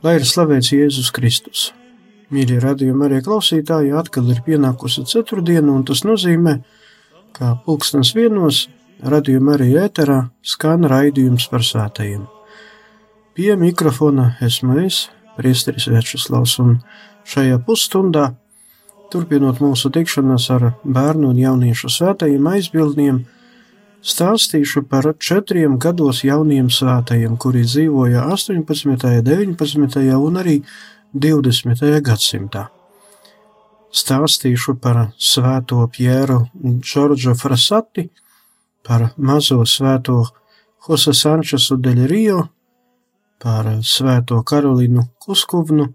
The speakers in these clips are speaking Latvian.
Lai ir slavēts Jēzus Kristus. Mīļie radījumi arī klausītāji, atkal ir pienākusi ceturtdiena, un tas nozīmē, ka pulkstens vienos radījuma arī ēterā skan raidījums par svētajiem. Pie mikrofona esmu es, Priesteris Večuslavs, un šajā pusstundā, turpinot mūsu tikšanos ar bērnu un jauniešu svētajiem aizbildniem, Stāstīšu par četriem gados jauniem svētajiem, kuri dzīvoja 18., 19. un arī 20. gadsimtā. Stāstīšu par svēto Pjēru Džordžu Frasati, par mazo svēto Jose Sančesu del Rio, par svēto Karolinu Kuskuvnu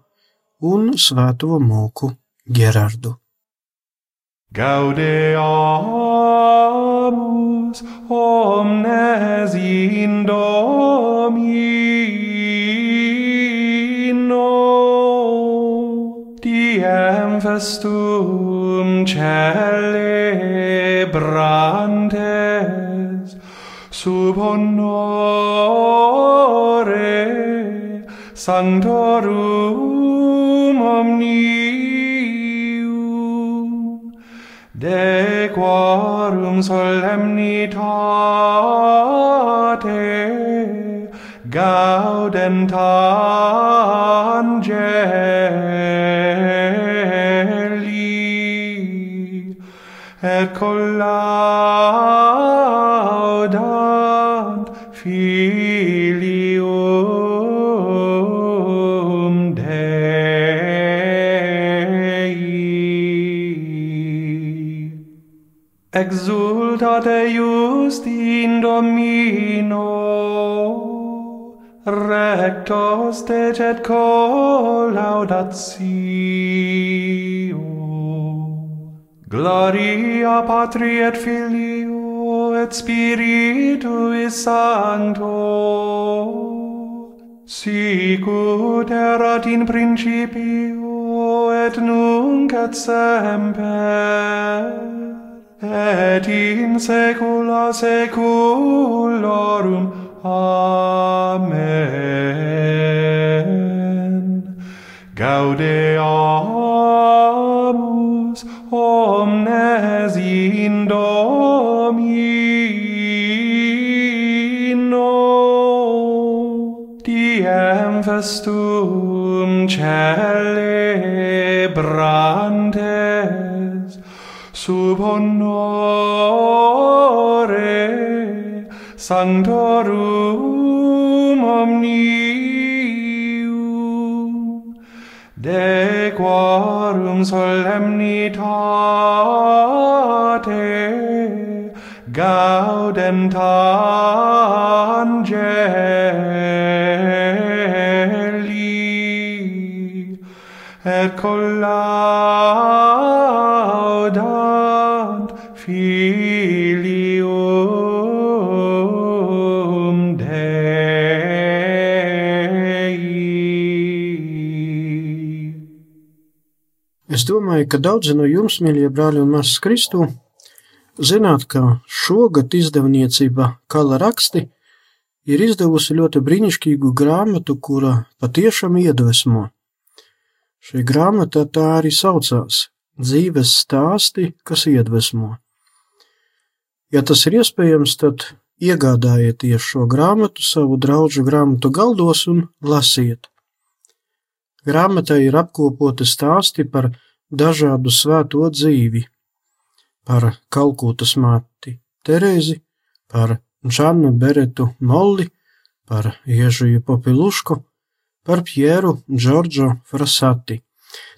un svēto Mūku Gerardu. Omnes in Domino diem festum celebrantes sub honore sanctorum quorum solemnitate gaudentangeli et colla Exultate just in Domino, rectos decet collaudatio. Gloria Patri et Filio et Spiritui Sancto, sicut erat in principio et nunc et semper, et in saecula saeculorum. Amen. Gaudeamus omnes in Domino diem festum celebrantes sub honore sanctorum omnium de quorum solemnitate gaudem angeli et colla Es domāju, ka daudzi no jums, mīļie brāļi un māsas Kristū, zināt, ka šogad izdevniecība Kala raksti ir izdevusi ļoti brīnišķīgu grāmatu, kura patiešām iedvesmo. Šī grāmata tā arī saucās - dzīves stāsti, kas iedvesmo. Ja tas ir iespējams, tad iegādājieties šo grāmatu savu draugu grāmatu galdos un lasiet. Grāmatā ir apkopoti stāsti par dažādu svēto dzīvi, par Kalkūtas māti Terēzi, par Džanu Beretu Molli, par Iežiju Popilušku, par Pjeru Džordžo Frasati.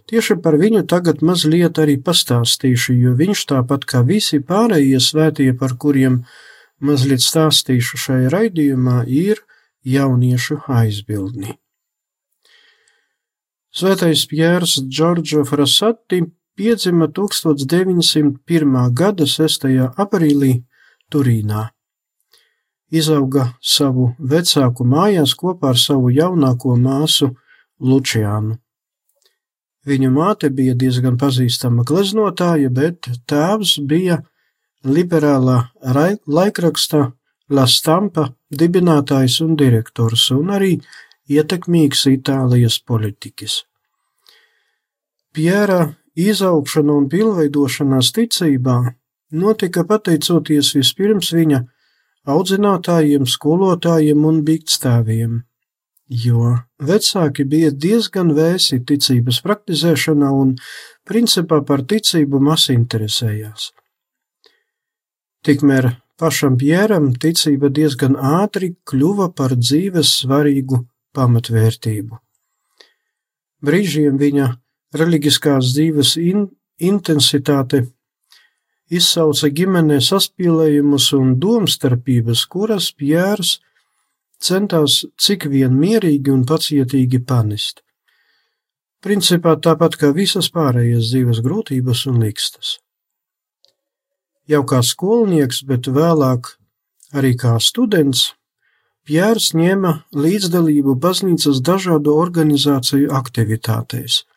Tieši par viņu tagad mazliet arī pastāstīšu, jo viņš tāpat kā visi pārējie svētie, par kuriem mazliet stāstīšu šajā raidījumā, ir jauniešu aizbildni. Svētais Pjērs Džordžo Frasati piedzima 1901. gada 6. aprīlī Turīnā. Izauga savu vecāku mājās kopā ar savu jaunāko māsu Lučiānu. Viņa māte bija diezgan pazīstama gleznotāja, bet tēvs bija liberālā laikraksta La Stampa dibinātājs un direktors, un arī ietekmīgs Itālijas politiķis. Pjēra izaugšana un pilnveidošanās ticībā notika pateicoties vispirms viņa audzinātājiem, skolotājiem un bīgstāviem jo vecāki bija diezgan vēsi ticības praktizēšanā un principā par ticību maz interesējās. Tikmēr pašam Pjēram ticība diezgan ātri kļuva par dzīves svarīgu pamatvērtību. Brīžiem viņa reliģiskās dzīves in intensitāte izsauca ģimenē saspīlējumus un domstarpības, kuras Pjērs centās cik vien mierīgi un pacietīgi panest. Principā tāpat kā visas pārējās dzīves grūtības un likstas. Jau kā skolnieks, bet vēlāk arī kā students, Pjērs ņēma līdzdalību baznīcas dažādu organizāciju aktivitātēs.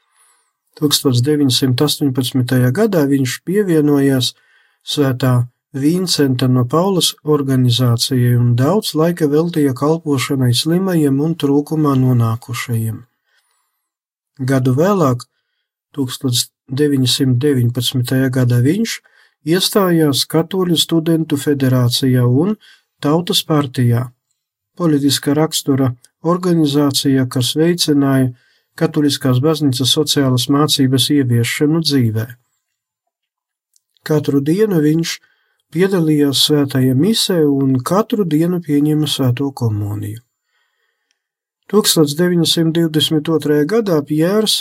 1918. gadā viņš pievienojās Svētā Vincenta no Paulas organizācijai un daudz laika veltīja kalpošanai slimajiem un trūkumā nonākušajiem. Gadu vēlāk, 1919. gadā viņš iestājās Katoļu studentu federācijā un Tautas partijā, politiska rakstura organizācija, kas veicināja katoliskās baznīcas sociālas mācības ieviešanu dzīvē. Katru dienu viņš piedalījās svētajā misē un katru dienu pieņēma svēto komuniju. 1922. gadā Pjērs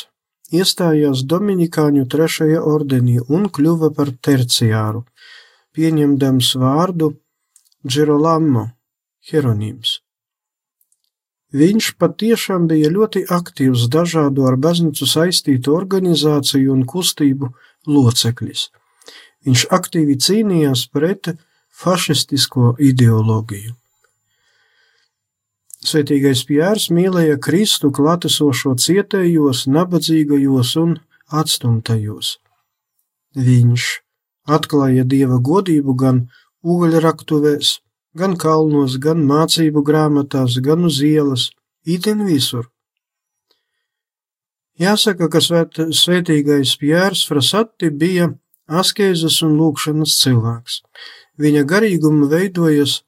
iestājās Dominikāņu trešajā ordenī un kļuva par terciāru, pieņemdams vārdu Džerolamo Hieronīms. Viņš patiešām bija ļoti aktīvs dažādu ar baznīcu saistītu organizāciju un kustību loceklis. Viņš aktīvi cīnījās pret fašistisko ideoloģiju. Svētīgais Pjērs mīlēja Kristu klātesošo cietējos, nabadzīgajos un atstumtajos. Viņš atklāja dieva godību gan ugļraktuvēs, gan kalnos, gan mācību grāmatās, gan uz ielas, itin visur. Jāsaka, ka svēt, svētīgais Pjērs Frasati bija askēzes un lūkšanas cilvēks. Viņa garīguma veidojas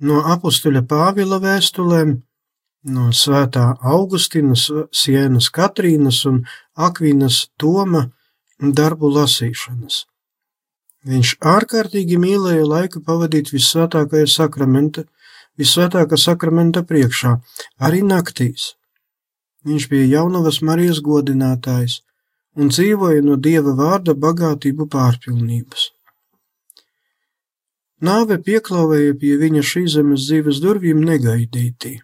no apustuļa Pāvila vēstulēm, no svētā Augustinas, Sienas Katrīnas un Akvīnas Toma darbu lasīšanas. Viņš ārkārtīgi mīlēja laiku pavadīt vissvētākajā sakramenta, vissvētākā sakramenta priekšā, arī naktīs. Viņš bija jaunavas Marijas godinātājs, un dzīvoja no dieva vārda bagātību pārpilnības. Nāve pieklāvēja pie viņa šīs zemes dzīves durvīm negaidītī.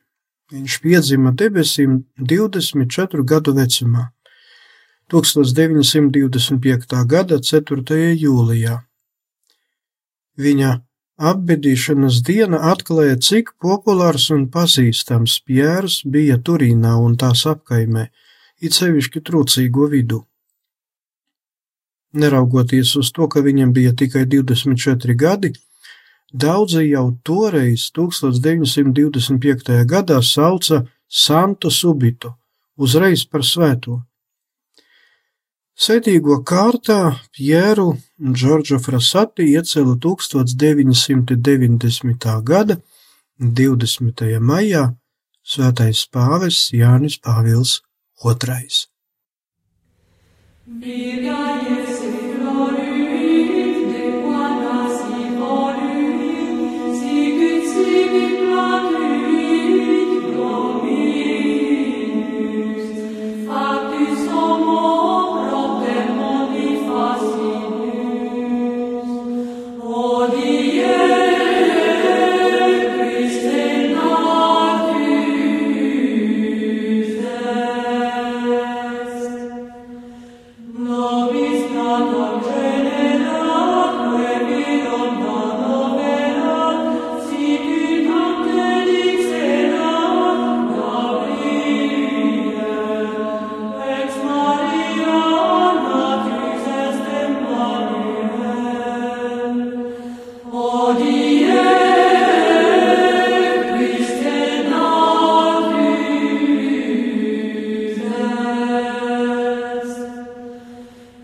Viņš piedzima debesīm 24 gadu vecumā, 1925. gada 4. jūlijā. Viņa apbedīšanas diena atklāja, cik populārs un pazīstams Pjērs bija Turīnā un tās apkaimē, it sevišķi trūcīgo vidu. Neraugoties uz to, ka viņam bija tikai 24 gadi, daudzi jau toreiz, 1925. gadā, sauca Santo Subitu, uzreiz par svēto. Sētīgo kārtā Pjēru un Džordžu Frasati iecēla 1990. gada 20. maijā svētais pāvests Jānis Pāvils otrais. Nobis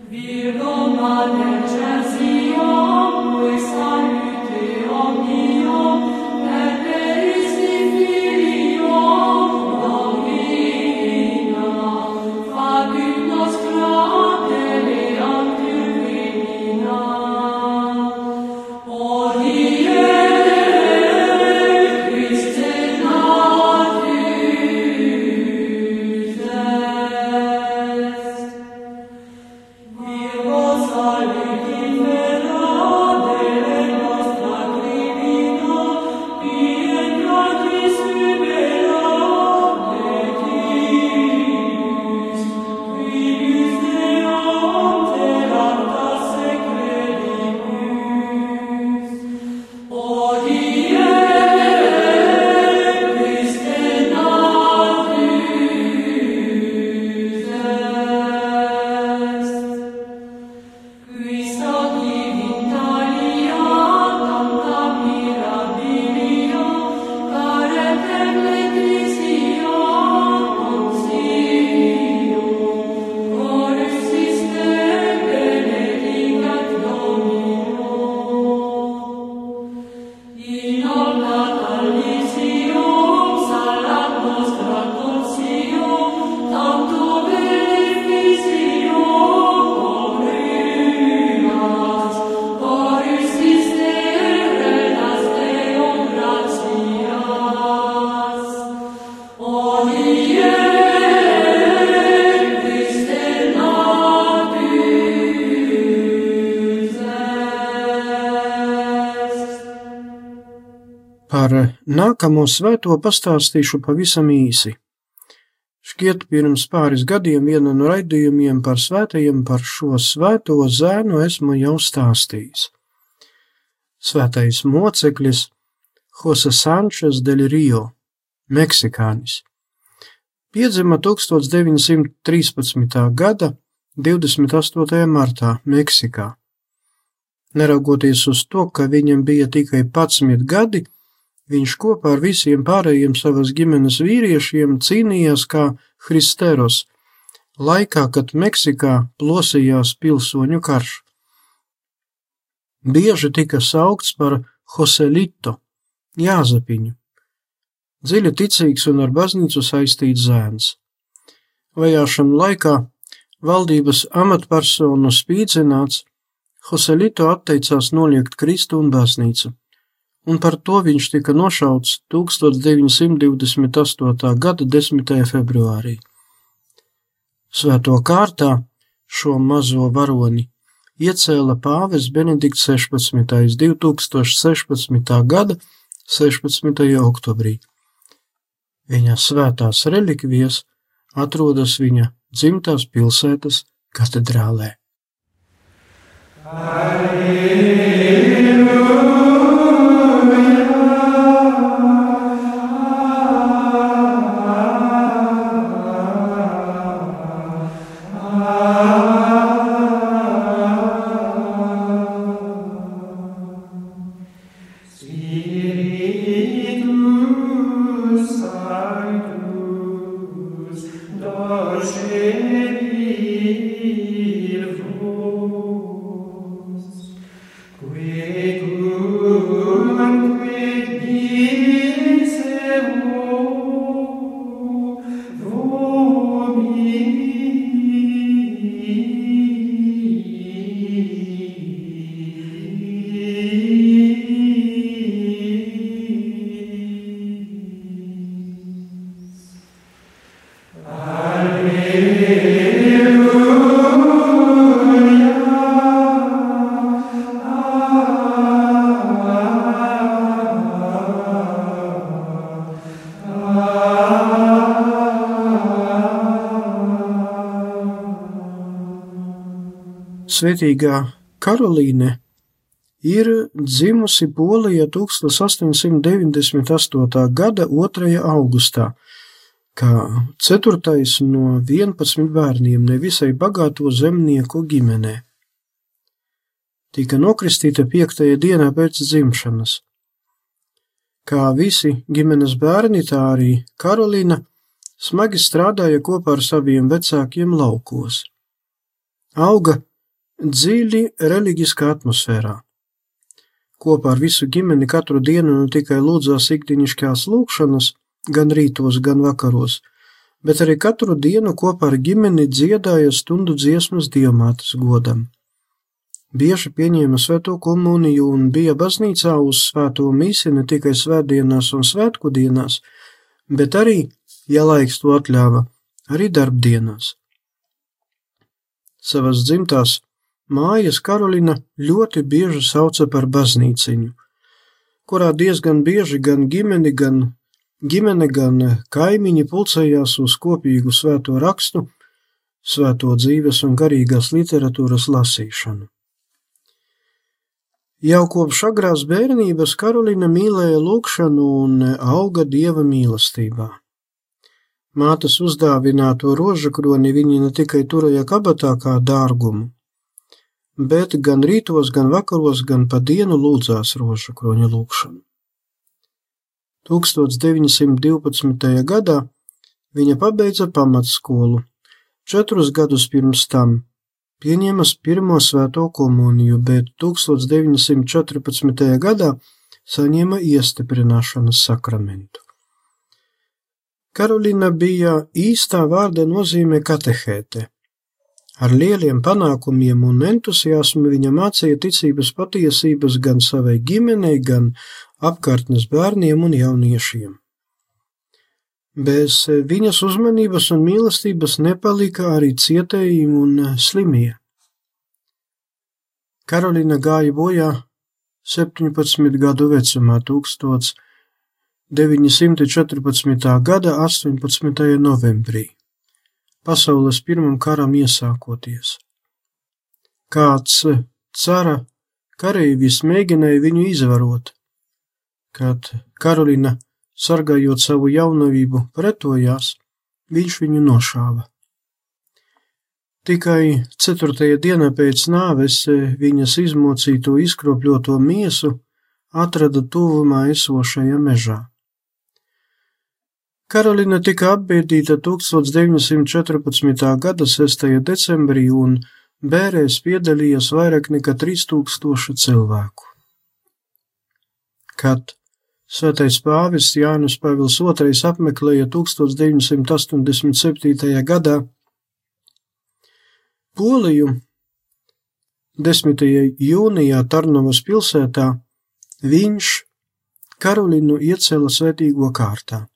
Virgo mane nākamo svēto pastāstīšu pavisam īsi. Šķiet, pirms pāris gadiem viena no raidījumiem par svētajiem par šo svēto zēnu esmu jau stāstījis. Svētais moceklis Jose Sančes del Rio, Meksikānis. Piedzima 1913. gada 28. martā Meksikā. Neraugoties uz to, ka viņam bija tikai 11 gadi, viņš kopā ar visiem pārējiem savas ģimenes vīriešiem cīnījās kā Kristeros, laikā, kad Meksikā plosījās pilsoņu karš. Bieži tika saukts par Joselito, Jāzepiņu, dziļi ticīgs un ar baznīcu saistīts zēns. Vajāšanu laikā valdības amatpersonu spīdzināts, Joselito atteicās noliegt Kristu un baznīcu, un par to viņš tika nošauts 1928. gada 10. februārī. Svēto kārtā šo mazo varoni iecēla pāvis Benedikts 16. 2016. gada 16. oktobrī. Viņa svētās relikvijas atrodas viņa dzimtās pilsētas katedrālē. Spiritus Svētīgā Karolīne ir dzimusi Polijā 1898. gada 2. augustā, kā ceturtais no 11 bērniem nevisai bagāto zemnieku ģimenē. Tika nokristīta piektajā dienā pēc dzimšanas. Kā visi ģimenes bērni, tā arī Karolīna smagi strādāja kopā ar saviem vecākiem laukos. Auga dziļi reliģiskā atmosfērā. Kopā ar visu ģimeni katru dienu ne tikai lūdzās ikdienišķās lūkšanas, gan rītos, gan vakaros, bet arī katru dienu kopā ar ģimeni dziedāja stundu dziesmas diamātes godam. Bieži pieņēma svēto komuniju un bija baznīcā uz svēto misi ne tikai svētdienās un svētku dienās, bet arī, ja laiks to atļāva, arī darbdienās. Savas dzimtās Mājas Karolina ļoti bieži sauca par baznīciņu, kurā diezgan bieži gan ģimeni, gan ģimene, gan kaimiņi pulcējās uz kopīgu svēto rakstu, svēto dzīves un garīgās literatūras lasīšanu. Jau kopš agrās bērnības Karolina mīlēja lūkšanu un auga dieva mīlestībā. Mātes uzdāvināto rožu kroni viņa ne tikai turēja kabatā kā dārgumu, bet gan rītos, gan vakaros, gan pa dienu lūdzās rožu kroņa lūgšanu. 1912. gadā viņa pabeidza pamatskolu, četrus gadus pirms tam pieņēma pirmo svēto komuniju, bet 1914. gadā saņēma iestiprināšanas sakramentu. Karolīna bija īstā vārda nozīme katehēte Ar lieliem panākumiem un entuziasmu viņa mācīja ticības patiesības gan savai ģimenei, gan apkārtnes bērniem un jauniešiem. Bez viņas uzmanības un mīlestības nepalika arī cietējumi un slimie. Karolina gāja bojā 17 gadu vecumā 1914. gada 18. novembrī pasaules pirmam karam iesākoties. Kāds cara kareivis mēģināja viņu izvarot, kad Karolina, sargājot savu jaunavību, pretojās, viņš viņu nošāva. Tikai ceturtajā dienā pēc nāves viņas izmocīto izkropļoto miesu atrada tuvumā esošajā mežā. Karolīna tika apbēdīta 1914. gada 6. decembrī un bērēs piedalījās vairāk nekā 3000 cilvēku. Kad Svētais pāvis Jānis Pāvils II apmeklēja 1987. gadā Poliju 10. jūnijā Tarnovas pilsētā, viņš Karolinu iecēla svētīgo kārtā.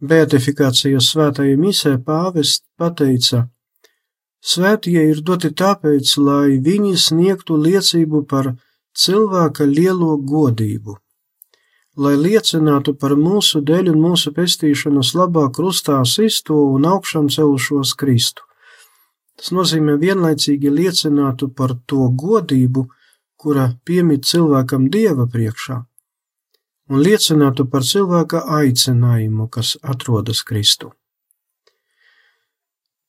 Beatifikācijas svētajā misē pāvests pateica: Svētie ir doti tāpēc, lai viņi sniegtu liecību par cilvēka lielo godību, lai liecinātu par mūsu dēļ un mūsu pestīšanas labā krustā sisto un augšām celušos Kristu. Tas nozīmē vienlaicīgi liecinātu par to godību, kura piemīt cilvēkam Dieva priekšā un liecinātu par cilvēka aicinājumu, kas atrodas Kristu.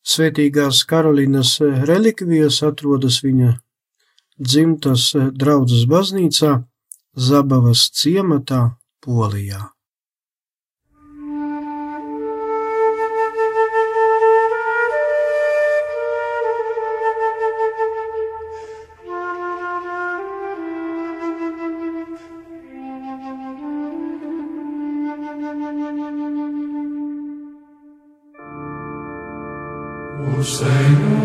Svētīgās Karolīnas relikvijas atrodas viņa dzimtas draudzes baznīcā Zabavas ciematā, Polijā. Say.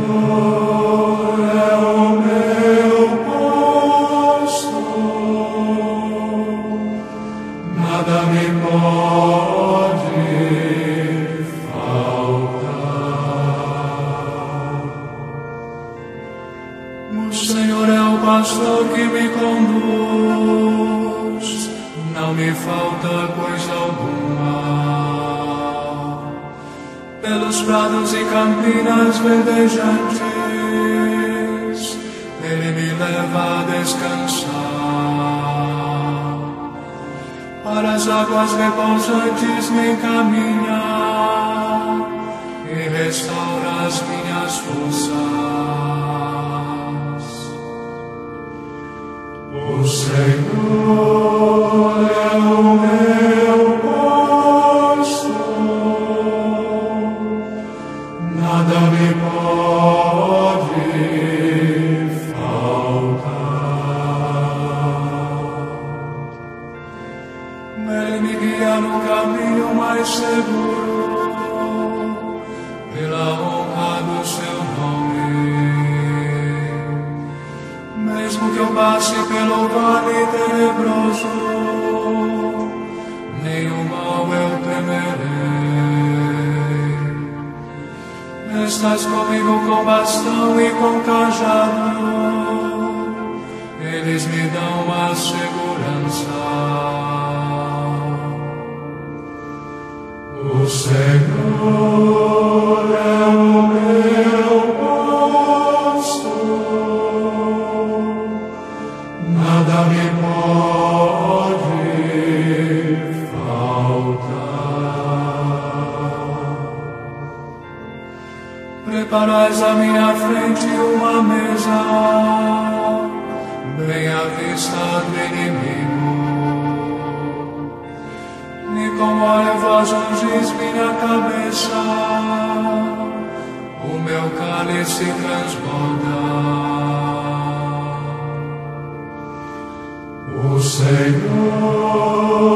Águas repousantes me encaminha caminho mais seguro, pela honra do seu nome. Mesmo que eu passe pelo vale tenebroso, nenhum mal eu temerei. Estás comigo com bastão e com cajado, à vista do inimigo. E com óleo vós ungis minha cabeça, o meu cálice transborda. O Senhor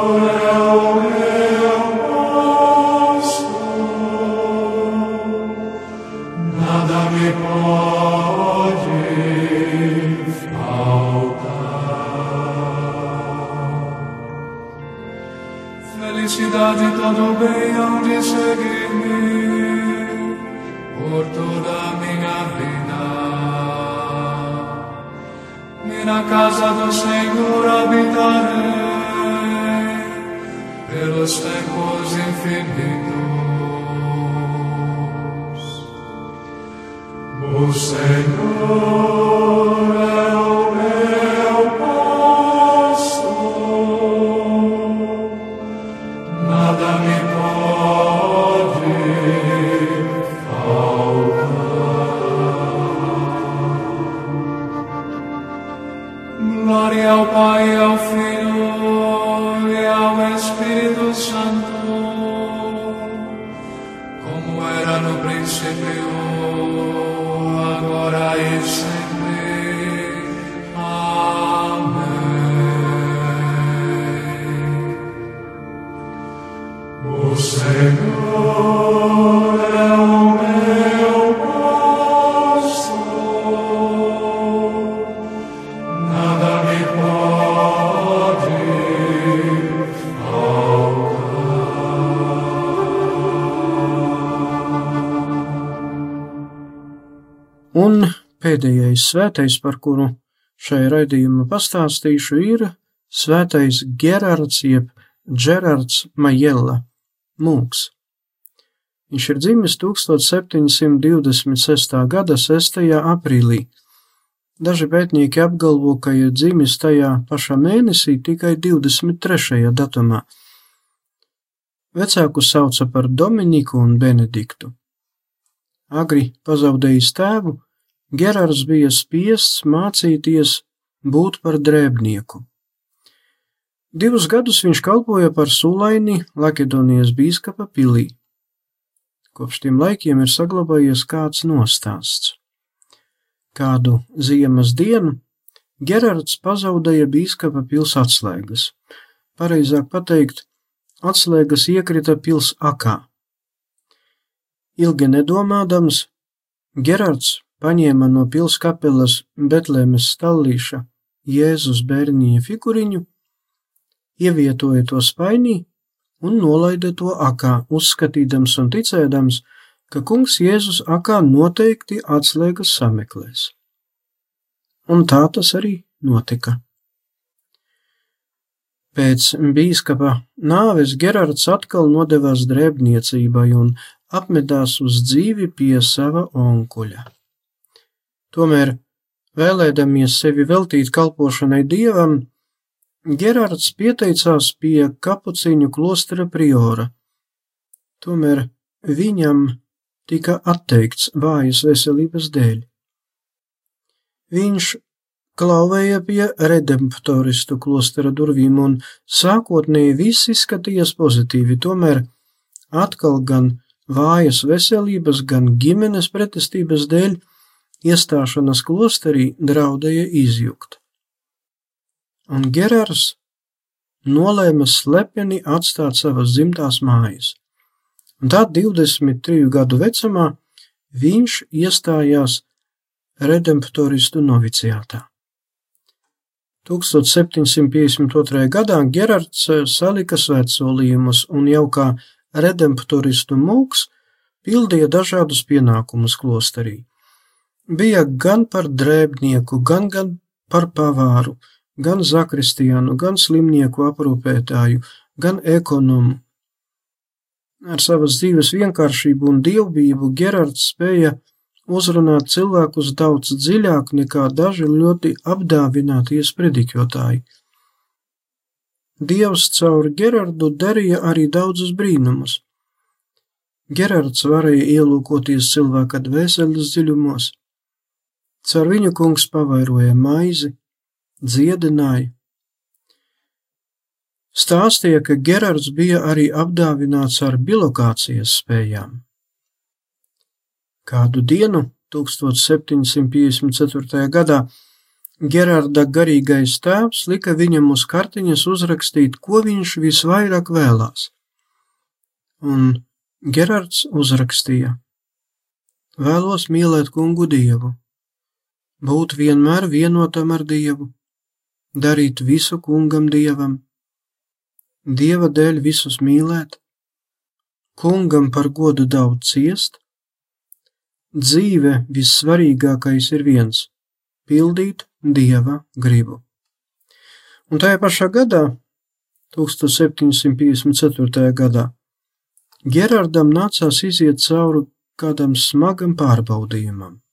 pēdējais svētais, par kuru šai raidījumā pastāstīšu, ir svētais Gerards jeb Gerards Majella mūks. Viņš ir dzimis 1726. gada 6. aprīlī. Daži pētnieki apgalvo, ka ir dzimis tajā pašā mēnesī tikai 23. datumā. Vecāku sauca par Dominiku un Benediktu. Agri pazaudējis tēvu, Gerards bija spiests mācīties būt par drēbnieku. Divus gadus viņš kalpoja par sulaini Makedonijas bīskapa pilī. Kopš tiem laikiem ir saglabājies kāds nostāsts. Kādu ziemas dienu Gerards pazaudēja bīskapa pils atslēgas. Pareizāk pateikt, atslēgas iekrita pils akā. Ilgi nedomādams, Gerards paņēma no pils kapelas Betlēmes stallīša Jēzus bērnīja figuriņu, ievietoja to spainī un nolaida to akā, uzskatīdams un ticēdams, ka kungs Jēzus akā noteikti atslēgas sameklēs. un tā tas arī notika. Pēc bīskapa nāves Gerards atkal nodevās drēbniecībai un apmetās uz dzīvi pie sava onkuļa. Tomēr, vēlēdamies sevi veltīt kalpošanai dievam, Gerards pieteicās pie kapuciņu klostera priora. Tomēr viņam tika atteikts vājas veselības dēļ. Viņš klauvēja pie redemptoristu klostera durvīm un sākotnēji viss izskatījās pozitīvi, tomēr atkal gan vājas veselības, gan ģimenes pretestības dēļ iestāšanās klosterī draudēja izjukt un Gerārs nolēma slepeni atstāt savas dzimtās mājas. Un tad, 23 gadu vecumā, viņš iestājās redemptoristu noviciātā. 1752. gadā Gerards salika svētsolījumus un jau kā redemptoristu mūks pildīja dažādus pienākumus klosterī. Bija gan par drēbnieku, gan, gan par pavāru, gan zakristiānu, gan slimnieku aprūpētāju, gan ekonomu. Ar savas dzīves vienkāršību un dievbijību Gerards spēja uzrunāt cilvēkus daudz dziļāk nekā daži ļoti apdāvinātie sprediķotāji. Dievs caur Gerardu darīja arī daudzus brīnumus. Gerards varēja ielūkoties cilvēka dvēseles dziļumos. Caur viņu kungs pavairoja maizi, dziedināja. Stāstīja, ka Gerards bija arī apdāvināts ar bilokācijas spējām. Kādu dienu, 1754. gadā, Gerarda garīgais tēvs lika viņam uz kartiņas uzrakstīt, ko viņš visvairāk vēlās. Un Gerards uzrakstīja: Vēlos mīlēt kungu dievu, būt vienmēr vienotam ar dievu, darīt visu kungam dievam, dieva dēļ visus mīlēt, kungam par godu daudz ciest, dzīve vissvarīgākais ir viens - pildīt dieva gribu. Un tajā pašā gadā, 1754. gadā, Gerardam nācās iziet cauri kādam smagam pārbaudījumam.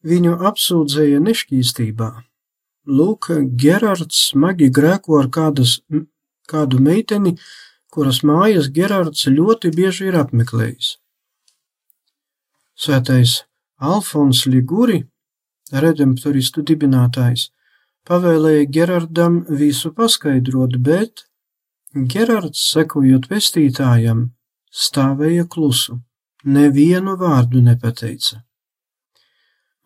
Viņu apsūdzēja nešķīstībā, Lūk, Gerards smagi grēko ar kādas, kādu meiteni, kuras mājas Gerards ļoti bieži ir apmeklējis. Svētais Alfons Liguri, redemptoristu dibinātājs, pavēlēja Gerardam visu paskaidrot, bet Gerards, sekojot pestītājam, stāvēja klusu, nevienu vārdu nepateica.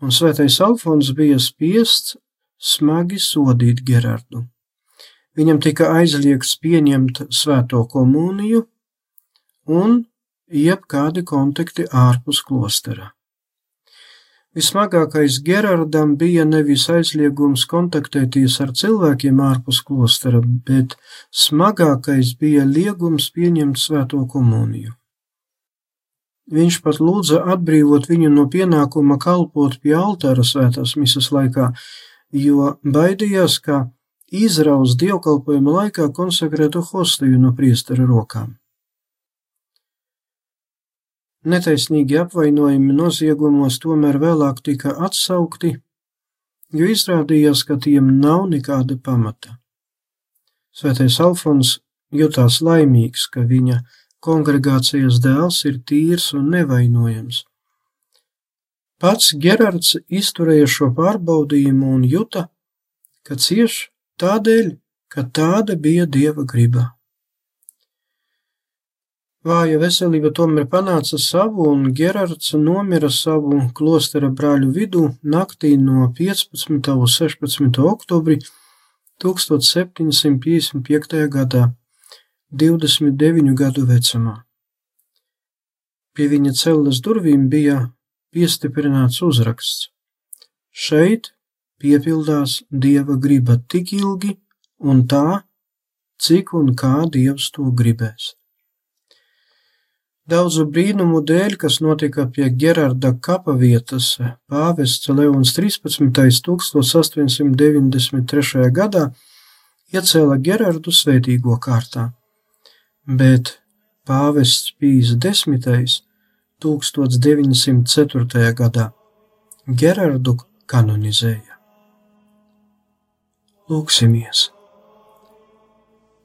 Un svētais Alfons bija spiests smagi sodīt Gerardu. Viņam tika aizliegts pieņemt svēto komuniju un jebkādi kontakti ārpus klostera. Vismagākais Gerardam bija nevis aizliegums kontaktēties ar cilvēkiem ārpus klostera, bet smagākais bija liegums pieņemt svēto komuniju. Viņš pat lūdza atbrīvot viņu no pienākuma kalpot pie altāra svētās misas laikā, jo baidījās, ka izraus dievkalpojuma laikā konsekrētu hostiju no priestera rokām. Netaisnīgi apvainojumi noziegumos tomēr vēlāk tika atsaukti, jo izrādījās, ka tiem nav nekāda pamata. Svētais Alfons jutās laimīgs, ka viņa kongregācijas dēls ir tīrs un nevainojams. Pats Gerards izturēja šo pārbaudījumu un juta, ka cieš tādēļ, ka tāda bija dieva griba. Vāja veselība tomēr panāca savu, un Gerards nomira savu klostera brāļu vidū naktī no 15. uz 16. oktobri 1755. gadā, 29 gadu vecumā. Pie viņa celles durvīm bija piestiprināts uzraksts. Šeit piepildās dieva griba tik ilgi un tā, cik un kā dievs to gribēs. Daudzu brīnumu dēļ, kas notika pie Gerarda kapa vietas, pāvests Leons 13. 1893. gadā iecēla Gerardu svētīgo kārtā, bet pāvests Pīs 10. 1904. gadā Gerardu kanonizēja. Lūksimies!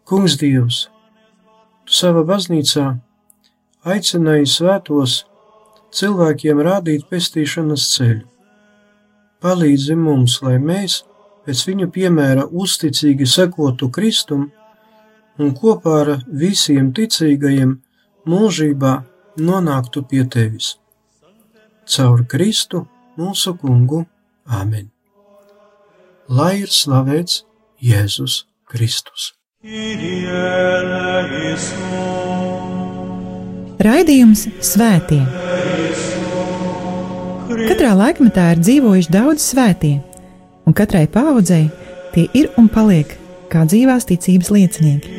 Kungs Dievs, Tu savā baznīcā aicināja svētos cilvēkiem rādīt pestīšanas ceļu. Palīdzi mums, lai mēs pēc viņu piemēra uzticīgi sekotu Kristum un kopā ar visiem ticīgajiem mūžībā nonāktu pie tevis. Caur Kristu mūsu kungu Āmen. Lai ir slavēts Jēzus Kristus! Raidījums Svētie. Katrā laikmetā ir dzīvojuši daudz svētie, un katrai paudzei tie ir un paliek kā dzīvās ticības liecinieki.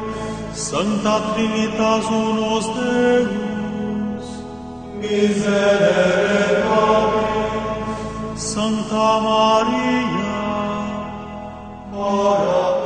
Sancta Trinitas unus Deus, miserere nobis. Sancta Maria, ora